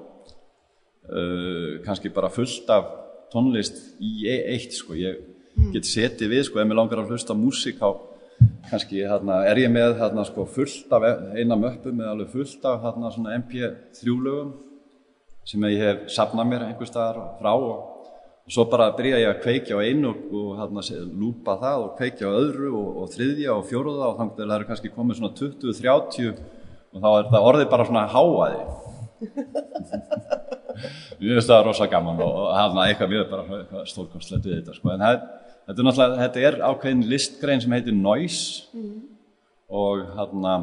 uh, kannski bara fullt af tónlist í eitt sko. Ég get setið við sko, ef mér langar að hlusta á músík þá kannski hérna, er ég með hérna, sko, fullt af eina möppu með alveg fullt af hérna, svona MP3 lögum sem ég hef safnað mér einhver staðar frá og og svo bara byrja ég að kveikja á einu og, og hérna, lúpa það og kveikja á öðru og, og þriðja og fjóruða og þannig að það eru kannski komið svona 20-30 og þá er það orðið bara svona háaði [laughs] Mér finnst það rosa gaman og, hérna eitthvað mjög bara eitthvað stórkostlegt við þetta sko. en það, þetta er náttúrulega, þetta er ákveðin listgrein sem heitir noise og hérna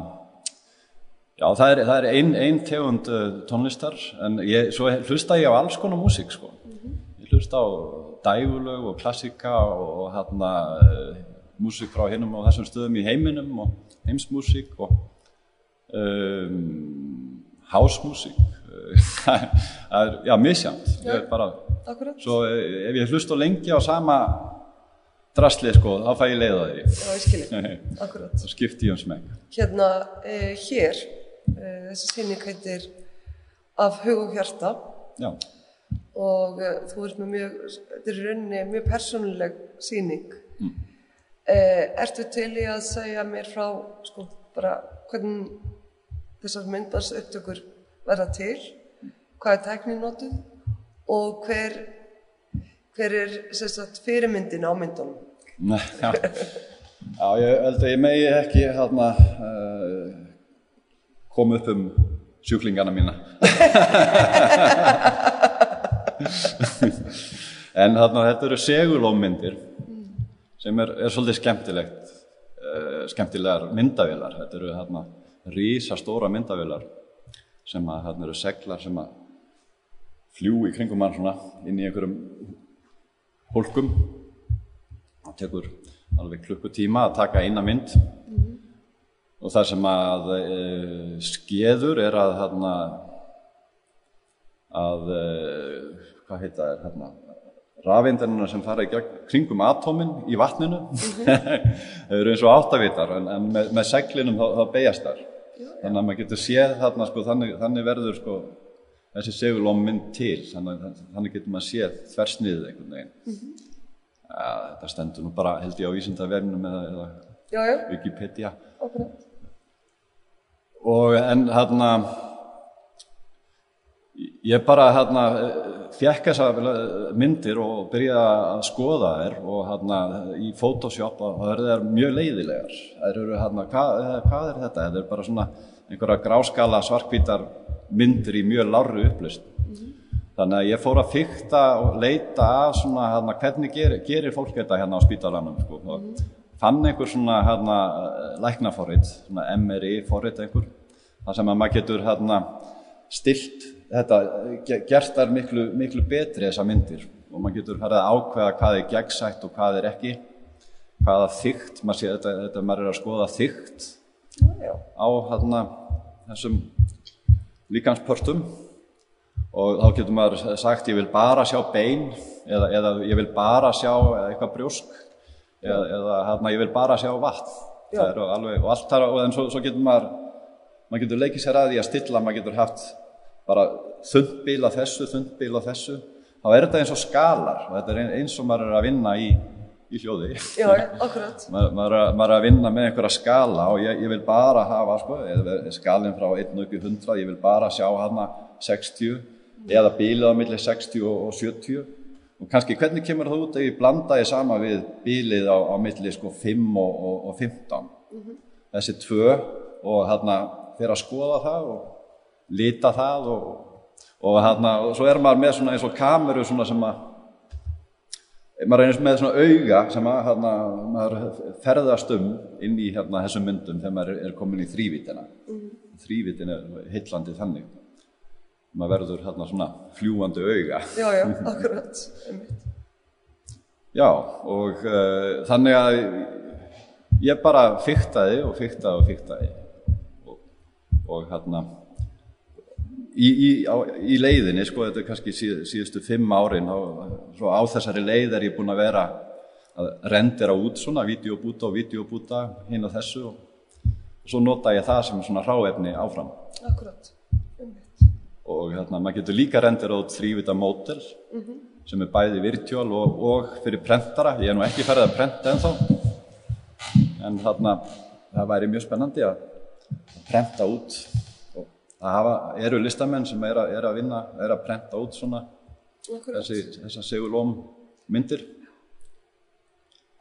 Já, það er, er ein, ein tegund uh, tónlistar, en ég, svo hlusta ég á alls konar músík, sko. Hlusta á dægulög og klassika og, og hérna uh, músík frá hinnum og þessum stöðum í heiminum og heimsmúsík og um, hásmúsík. [laughs] það er, já, misjant. Ég er bara, Akkurat, svo eh, ef ég hlusta lengi á sama drasli, sko, þá fæ ég leið á því. já, ég skilji, [laughs] akkurat. Þá skipti ég um smeg. Hérna, eh, hér, eh, þessi sýning heitir Af hug og hjarta Já, og eh, þú ert með mjög, þetta er rauninni mjög persónuleg sýning. Eh, ertu til í að segja mér frá, sko, bara hvernig þessar myndbars upptökur verða til, hvað er tæknin notuð og hver, hver er sagt, fyrirmyndin á myndunum. Nei, já. já, ég held að ég megi ekki hérna uh, koma upp um sjúklingana mína. [laughs] [laughs] en þarna þetta eru segulómyndir sem er, er svolítið skemmtilegt, uh, skemmtilegar myndavélar. Þetta eru hérna rísastóra myndavélar sem að hérna eru seglar sem að fljúi í kringum mann svona inn í einhverjum hólkum. Það tekur alveg klukkutíma að taka eina mynd. Og það sem að e, skeður er að hérna að e, hvað heita er hérna rafindinuna sem fara í gegn, kringum atómin í vatninu. [laughs] Þau eru eins og áttavitar en, en með, með seglinum þá, þá beigjast þar þannig að maður getur séð þarna sko, þannig, þannig verður sko þessi segulóm mynd til þannig, þannig getur maður séð þversniðið einhvern veginn. Mm -hmm. ja, þetta stendur nú bara held ég á Ísindavernum eða, eða Já, já, Wikipedia. Okkur. og en hérna ég bara hérna fekk þessa myndir og byrjaði að skoða þær og hérna í Photoshop og það eru mjög leiðilegar. Það eru hérna, hvað, hvað er þetta? þetta er bara svona einhverja gráskala svarkvítar myndir í mjög larru upplust þannig að ég fór að fykta og leita að svona hérna hvernig gerir, gerir fólk þetta hérna á spítalanum sko? Og fann einhver svona hérna læknaforrið, svona MRI forrið einhver, þar sem að maður getur hérna stilt þetta, ge- gert þær miklu, miklu betri þessar myndir. Og maður getur farið að ákveða hvað er gegnsætt og hvað er ekki hvaða þygt, maður sé þetta, þetta maður er að skoða þygt á hérna þessum líkanspörtum og þá getur maður sagt ég vil bara sjá bein eða, eða ég vil bara sjá eitthvað brjósk eða, eða hérna ég vil bara sjá vatn. Eru alveg, og allt þar og en svo, svo getur maður maður getur leikið sér að því að stilla maður getur haft bara þundbíl af þessu, þundbíl af þessu þá er þetta eins og skalar. Og þetta er ein- eins og maður er að vinna í, í hljóði. Já, akkurat. [laughs] maður, maður, er að- vinna með einhverja skala og ég, ég vil bara hafa sko, eða skalinn frá 1 upp í 100 ég vil bara sjá hana 60 eða bílið á milli 60 og, og 70 og kannski hvernig kemur það út ef ég blanda ég sama við bílið á, á milli sko 5 og, og, og 15 þessi tvö og hérna fyrir að skoða það og lita það og, og hérna og svo er maður með svona eins og kameru svona sem að maður eins með svona auga sem að hérna, maður ferðast um inn í hérna þessum myndum þegar maður er, komin í þrývítina mm. þrývítin er heillandi þannig maður verður hérna svona fljúandi auga Já, já, [laughs] akkurat. Já og uh, þannig að ég bara fyktaði og fyktaði og fyktaði og, og hérna í, í, á, í leiðinni sko þetta er kannski síð, síðustu fimm árin og svo á þessari leið er ég búinn að vera að rendera út svona videobúta og videobúta hinn og þessu og svo nota ég það sem svona ráefni áfram Akkurat. Einmitt. og hérna, maður getur líka rendera út þrývita mótel sem er bæði virtual og, og fyrir prentara ég er nú ekki ferðið að prenta ennþá en þarna það væri mjög spennandi að prenta út það hafa, eru listamenn sem er að, er að vinna er að prenta út svona Akkurat. þessi, þessar segulóm myndir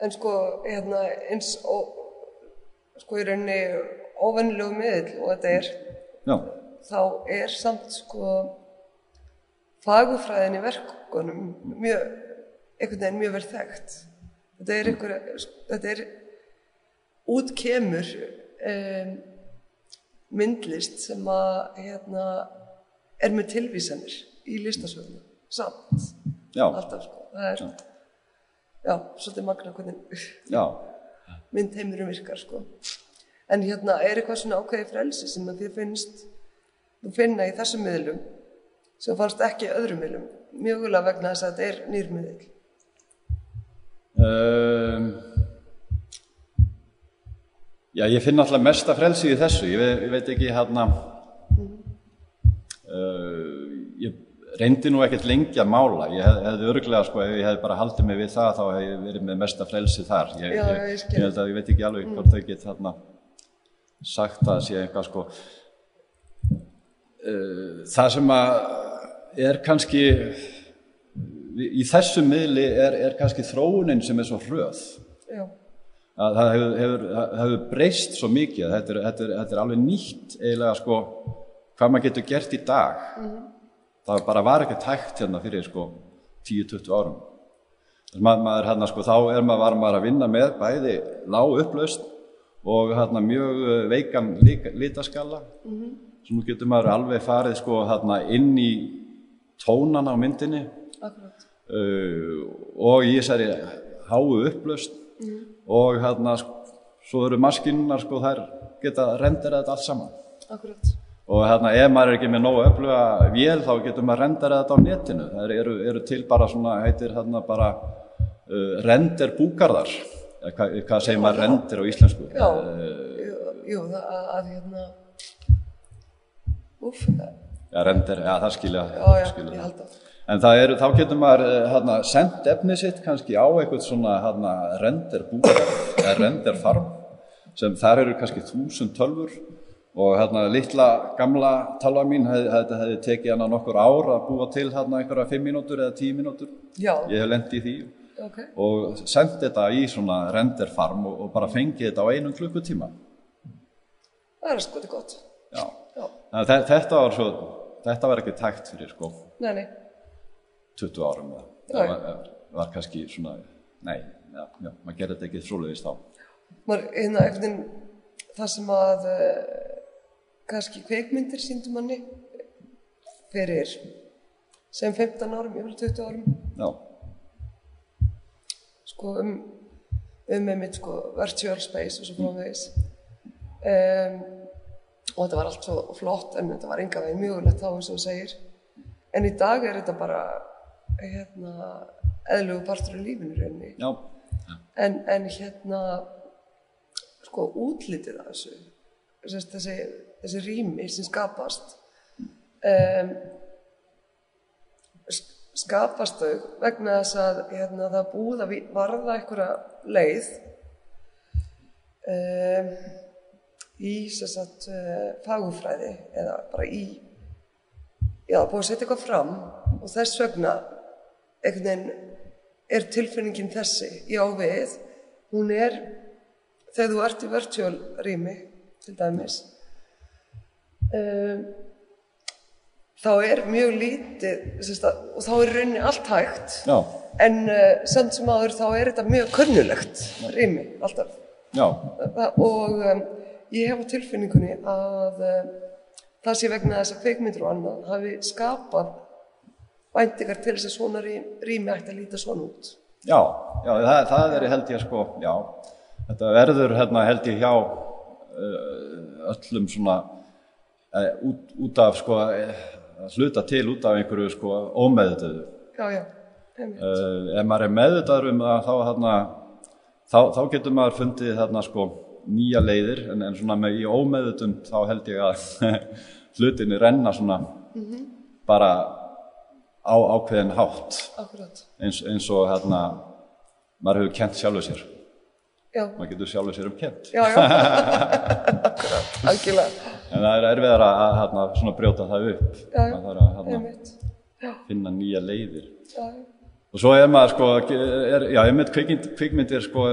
En sko, hérna, eins og, sko, í rauninni óvennilegu miðl og þetta er, já, þá er samt, sko, fagufræðin í verkunum mjög, einhvern veginn mjög vel þekkt. Þetta er einhver, þetta er, út kemur um, myndlist sem að, hérna, er með tilvísanir í listasöfnu, samt, já, alltaf, sko. Það er, já, svolítið magna hvernig já myndheimurum virkar sko. En hérna er eitthvað svona ákveði frelsi sem að þið finnst þú finna í þessum miðlum sem fannst ekki í öðrum miðlum mjögulega vegna þess að þetta er nýr miðl. Um, já, ég finn alltaf mesta frelsi í þessu, ég veit, ég veit ekki hérna uh, ég reyndi nú ekkert lengi að mála, ég hef, hefði örglega sko, ef ég hefði bara haldið mig við það þá hef ég verið með mesta frelsi þar. Ég, Já, ég, ég held að ég veit ekki alveg hvort þau get þarna sagt að sé eitthvað sko. Uh, það sem að er kannski í þessu miðli er, er kannski þróunin sem er svo hröð. Já, að það hefur, hefur, hefur breyst svo mikið þetta er, þetta, er, þetta er alveg nýtt eiginlega sko hvað maður getur gert í dag. Það bara var ekki tækt hérna fyrir sko 10-20 árum. Maður, maður hérna sko þá er maður var maður að vinna með bæði lág upplaust og hérna mjög uh, veikan lítaskalla svo nú getur maður alveg farið sko hérna inn í tónana á myndinni. Uh, og í þessari háu upplaust og hérna sko, svo eru maskinunar sko þær geta rendir þetta allt saman. Akkurat. og hérna ef maður er ekki með nógu öfluga vél þá getur maður rendar þetta á netinu. Það eru, eru til bara svona heitir hérna bara uh, render búkarðar eða hvað, hvað segir maður rendir á íslensku? Já, uh, jú, jú það að, að hérna, úf, ja, render, já það skilja, já, já, skilja ég held að. En það eru, þá getur maður eh, hérna, sendt efnið sitt kannski á eitthvað svona hérna, render búkarð eða render farm sem þar eru kannski þúsund tölfur og hérna litla gamla talva mín hefði, hefði, tekið hana nokkur ár að búa til hérna einhverja fimm mínútur eða tíu mínútur. Já, Ég hef lendið í því ok, og sendt þetta í svona render farm og, og bara fengið þetta á einum klukkutíma. það er sko gott. Já. Já, Þetta var, svo, þetta var ekki tækt fyrir sko nei, nei, 20 árum eða. Það var, var kannski svona, nei, já, já, maður gerði þetta ekki þrúlegist þá. maður, hérna, einhvern veginn, það sem að uh, kannski kveikmyndir síndu manni fyrir sem 15 árum, yfir 20 árum, Já, sko um, um einmitt sko virtual space og svo framvegis. Um, og þetta var allt svo flott en þetta var enga veginn mjögulegt þá eins og þú segir. En í dag er þetta bara hérna eðlugu partur af lífinu rauninni. já, En, en hérna, sko, útlitið af þessu, sérst, þessi, þessi rými sem skapast, um, skapast þau vegna þess að hérna, það búið að varða einhverja leið um, í sérst, uh, fagufræði eða bara í, já, búið að setja eitthvað fram og þess vegna einhvern veginn er tilfinningin þessi, já við, hún er, þegar þú ert í virtual rými, til dæmis, um, þá er mjög lítið, sérst, að, og þá er rauninni allt hægt, já, en uh, samt sem áður þá er þetta mjög kunnulegt rými, alltaf. já, Og um, ég hef á tilfinningunni að um, það sé vegna þess að kveikmyndir og annað hafi skapað væntingar til þess að svona rými, ætti að líta svona út. já, já, það, það er held ég sko, já, þetta verður hérna held ég hjá uh, öllum svona uh, út, út af sko, hluta til út af einhverju sko ómeðutöðu. Já, já, einmitt. Ef maður er meðvitaður um það þá, hérna, þá, þá getur maður fundið þarna sko nýja leiðir en, en svona með í ómeðutund þá held ég að [laughs] hlutinni renna svona bara á ákveðin hátt. Eins, eins og hérna maður hefur kent sjálfur sér. Já, maður getur sjálfur sér um kent já, já. [laughs] En það er erfiðar að, hérna, svona brjóta það upp. Maður þarf að hérna, finna nýja leiðir. Já. Og svo er maður sko, er, já, einmitt kvikmynd, kvikmyndir sko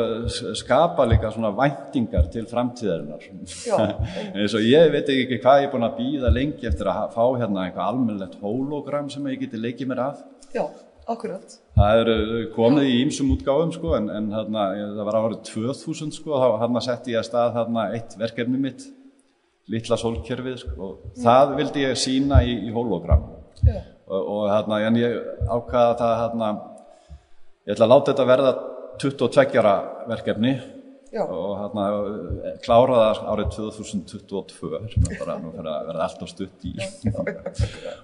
skapa líka svona væntingar til framtíðarinnar. Já, [laughs] eins og ég veit ekki hvað ég er búin að býða lengi eftir að fá hérna eitthvað almennlegt hologram sem ég geti leikið mér að. Já, akkurat. Það er uh, komið í ýmsum útgáfum sko, en, en hérna, það var árið 2000 sko, þá hérna setti ég að stað hérna eitt verkefni mitt, litla sólkerfið sko, og það vildi ég sína í, í hologram Já, og, og hérna, en ég ákvaða það hérna, ég ætla að láta þetta verða 22 ára verkefni. Já, og hérna klára það árið 2022 sem er bara nú fyrir að verða alltaf stutt í.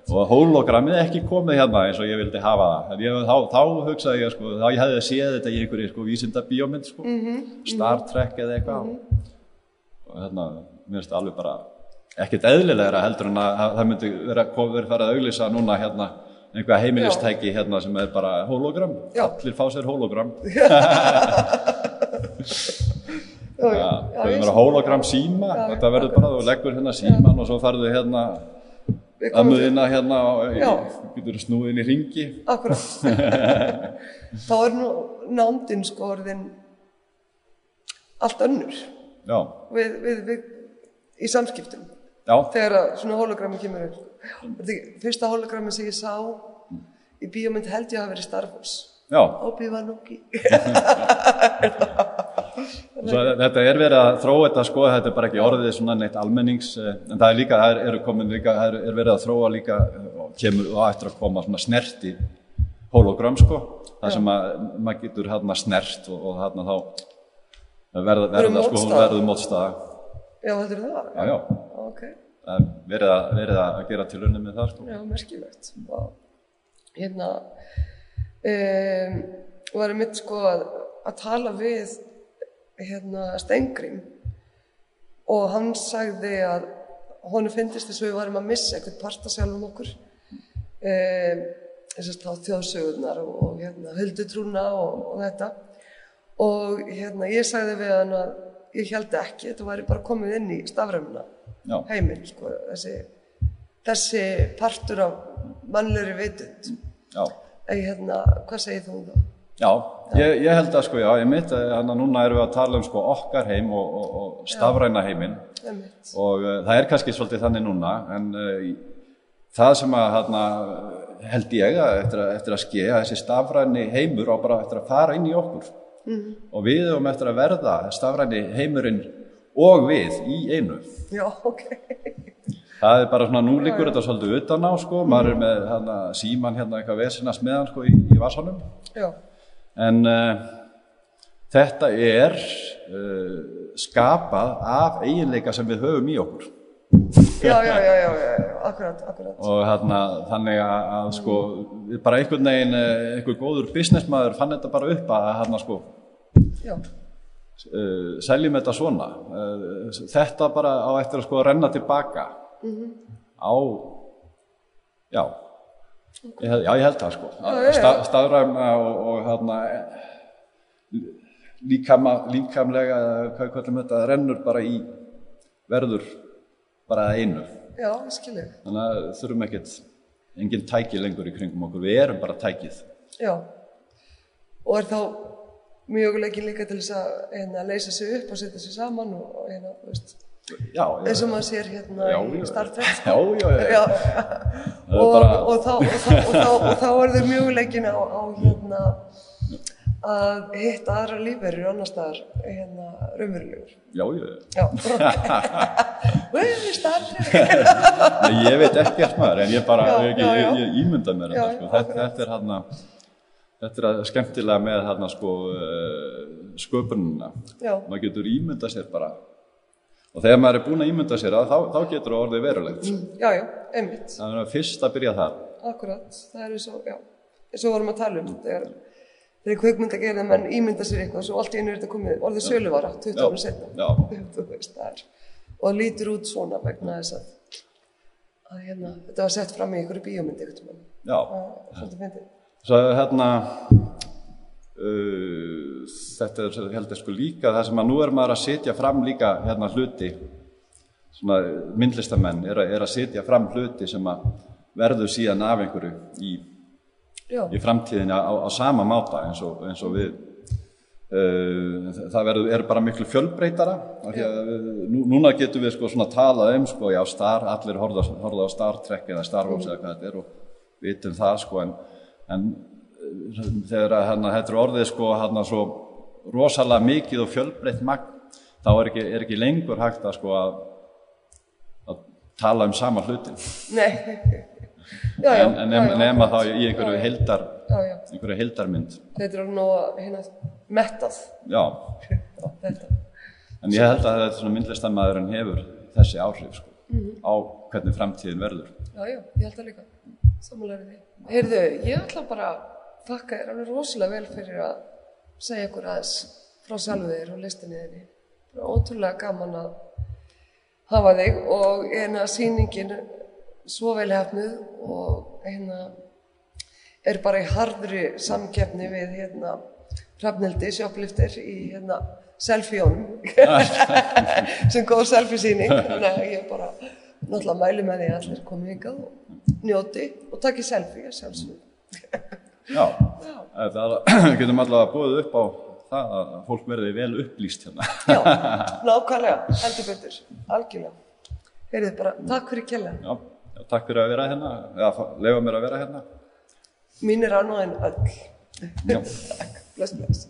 Og hologrammið er ekki komið hérna eins og ég vildi hafa það. Ég, þá, þá hugsaði ég sko, þá ég hefði séð þetta í einhverju sko, vísinda bíómynd sko, Star Trek eða eitthvað. Og hérna, mér finnst það alveg bara ekkert eðlilegra heldur en að að það myndi vera, vera farið að auglýsa núna hérna einhvað heimilistæki hérna sem er bara hologram, Já. allir fá sér hologram [laughs] já, já. Já, það er hologram síma, þetta verður bara, þú leggur hérna síman og svo farðu hérna ömmuðina hérna og Já. getur snúið inn í ringi. akkurat. [laughs] Þá er nú nándin sko orðin allt önnur Já, við, við, við, í samskiptum já, þegar að svona hologrammi kemur upp. Er Fyrsta hologrammi sem ég sá í bíómynd held ég að hafa verið Star Wars. já. Obi-Wan [laughs] Noki. Svo þetta er verið að þróa þetta sko, þetta er bara ekki orðið svona neitt almennings, eh, en það er líka, það er, líka, það er, er verið að þróa líka eh, kemur og eftir að koma svona snerti hologram sko, það sem að maður getur hérna snert og, og hérna þá verða, verða sko, mótstaða. verður mótstaða. Já, þetta er það. Já, já, Ok, það er verið að, verið að gera til unni með það sko. já, merkilegt. Vá. Hérna, um, var mitt sko að, að tala við hérna Stengrim og hann sagði að honum finnist þess að við varum að missa eitthvað parta sjálfum okkur um, þess að þjóðsögurnar og, og hérna huldutrúna og, og þetta og hérna ég sagði við hann að ég held ekki, þetta væri bara komið inn í stafræmuna Já. heiminn sko, þessi, þessi partur af mannlegri vitund Já. en hérna, hvað segir þú um það? Já, ég, ég held að sko, já, ég mitt, þannig að núna erum við að tala um sko okkar heim og, og, og stafræna heiminn og uh, það er kannski svolítið þannig núna en uh, það sem að hana, held ég að eftir, að eftir að ske að þessi stafræni heimur á bara eftir að fara inn í okkur og við höfum eftir að verða stafræni heimurinn og við í einu. Já, ok. það er bara svona, nú liggur þetta svolítið utan á sko, maður er með hana, síman hérna eitthvað vesinast meðan sko í, í vasanum. Já, En uh, þetta er uh, skapað af eiginleika sem við höfum í okkur. Já, já, já, já, akkurat, akkurat. Og hérna, þannig að, að sko, bara einhvern veginn, eh, einhver góður businessmaður fann þetta bara upp að hérna sko, uh, seljum þetta svona. Uh, þetta bara á eftir að sko renna tilbaka á, já, já, ég held það sko. Staðræma og, og hérna, líkama, líkamlega, hvað kallum þetta, rennur bara í, verður bara einu. já, ég skilji. Þannig að þurfum ekkert, engin tæki lengur í kringum okkur, við erum bara tækið. Já. Og er þá mjöguleikin líka til þess að hérna, leysa sig upp og setja sig saman og, hérna, veist, Já, eins og maður sér hérna Já, í já. Star Trek. [laughs] já, já, já, Já, Það er og, þá, og, þá, og, þá, og þá er þau mjöguleikin á, á hérna að hitta aðra lífverður annars staðar hérna raunverulegur. já. Nei, ég veit ekkert maður, en ég bara, Já, ég, já, ég, já. ég ímynda mér Já, þetta, já, sko. þetta, þetta er hérna, þetta er að- skemmtilega með hérna, sko, sköpunina. Já. Maður getur ímynda sér bara, og þegar maður er búinn að ímynda sér það, þá, þá getur orðið verulegt. Já, já, einmitt. Það er fyrst að byrja þar. Akkurat, það er eins og, já, eins og vorum að tala um þegar þegar kveikmynda gerða menn ímynda sér eitthvað svo allt í einu er þetta komið orðið söluvara 20 Já, ára setna [laughs] og það lítur út svona vegna þess að, að hérna, þetta var sett fram í einhverju bíómyndi svo hérna, uh, þetta er held ég sko líka það sem að nú er maður að setja fram líka hérna hluti, svona myndlistamenn er, að- er að setja fram hluti sem að verður síðan af einhverju í Já, í framtíðinni á, á sama máta eins og, eins og við uh, það verður, er bara miklu fjölbreytara við, nú, núna getum við sko svona talað um sko, já, Star, allir horfða, horfða á Star Trek eða Star Wars eða hvað þetta er og vitum það sko en, en uh, þegar hérna, er orðið sko hérna svo rosalega mikið og fjölbreytt magn þá er ekki, er ekki lengur hægt að sko að, að tala um sama hlutin nei [laughs] Já, já, en, en já, nema þá í einhverju já, einhverju heildarmynd. Þetta er nú að hérna mettað já, en ég held að þetta svona myndlistamæðurinn hefur þessi áhrif sko, á hvernig framtíðin verður. Já, já, ég held það líka. Samanlega því. Heyrðu, ég ætla bara að þakka þér alveg rosalega vel fyrir að segja ykkur aðeins frá sjálfu þér og listinni þinni. Það er ótrúlega gaman að hafa þig og eina sýningin svo vel hefnuð og hérna er bara í harðri samkeppni við hérna Hrafnildi sjópliftir í hérna selfie-jónum [laughs] sem góð selfie-sýning þannig að ég bara náttúrulega mæli með því að allir komi hingað og njóti og taki selfie sjálfsög. Já, það [clears throat] getum allavega búið upp á það að fólk verði vel upplýst hérna. Já, [laughs] nákvæmlega, heldur betur, algjörlega. Heyrðu bara, takk fyrir kjella. Já, takk fyrir að vera hérna, eða leifa mér að vera hérna. Mín er ánægðin öll. Já. takk, bless, bless.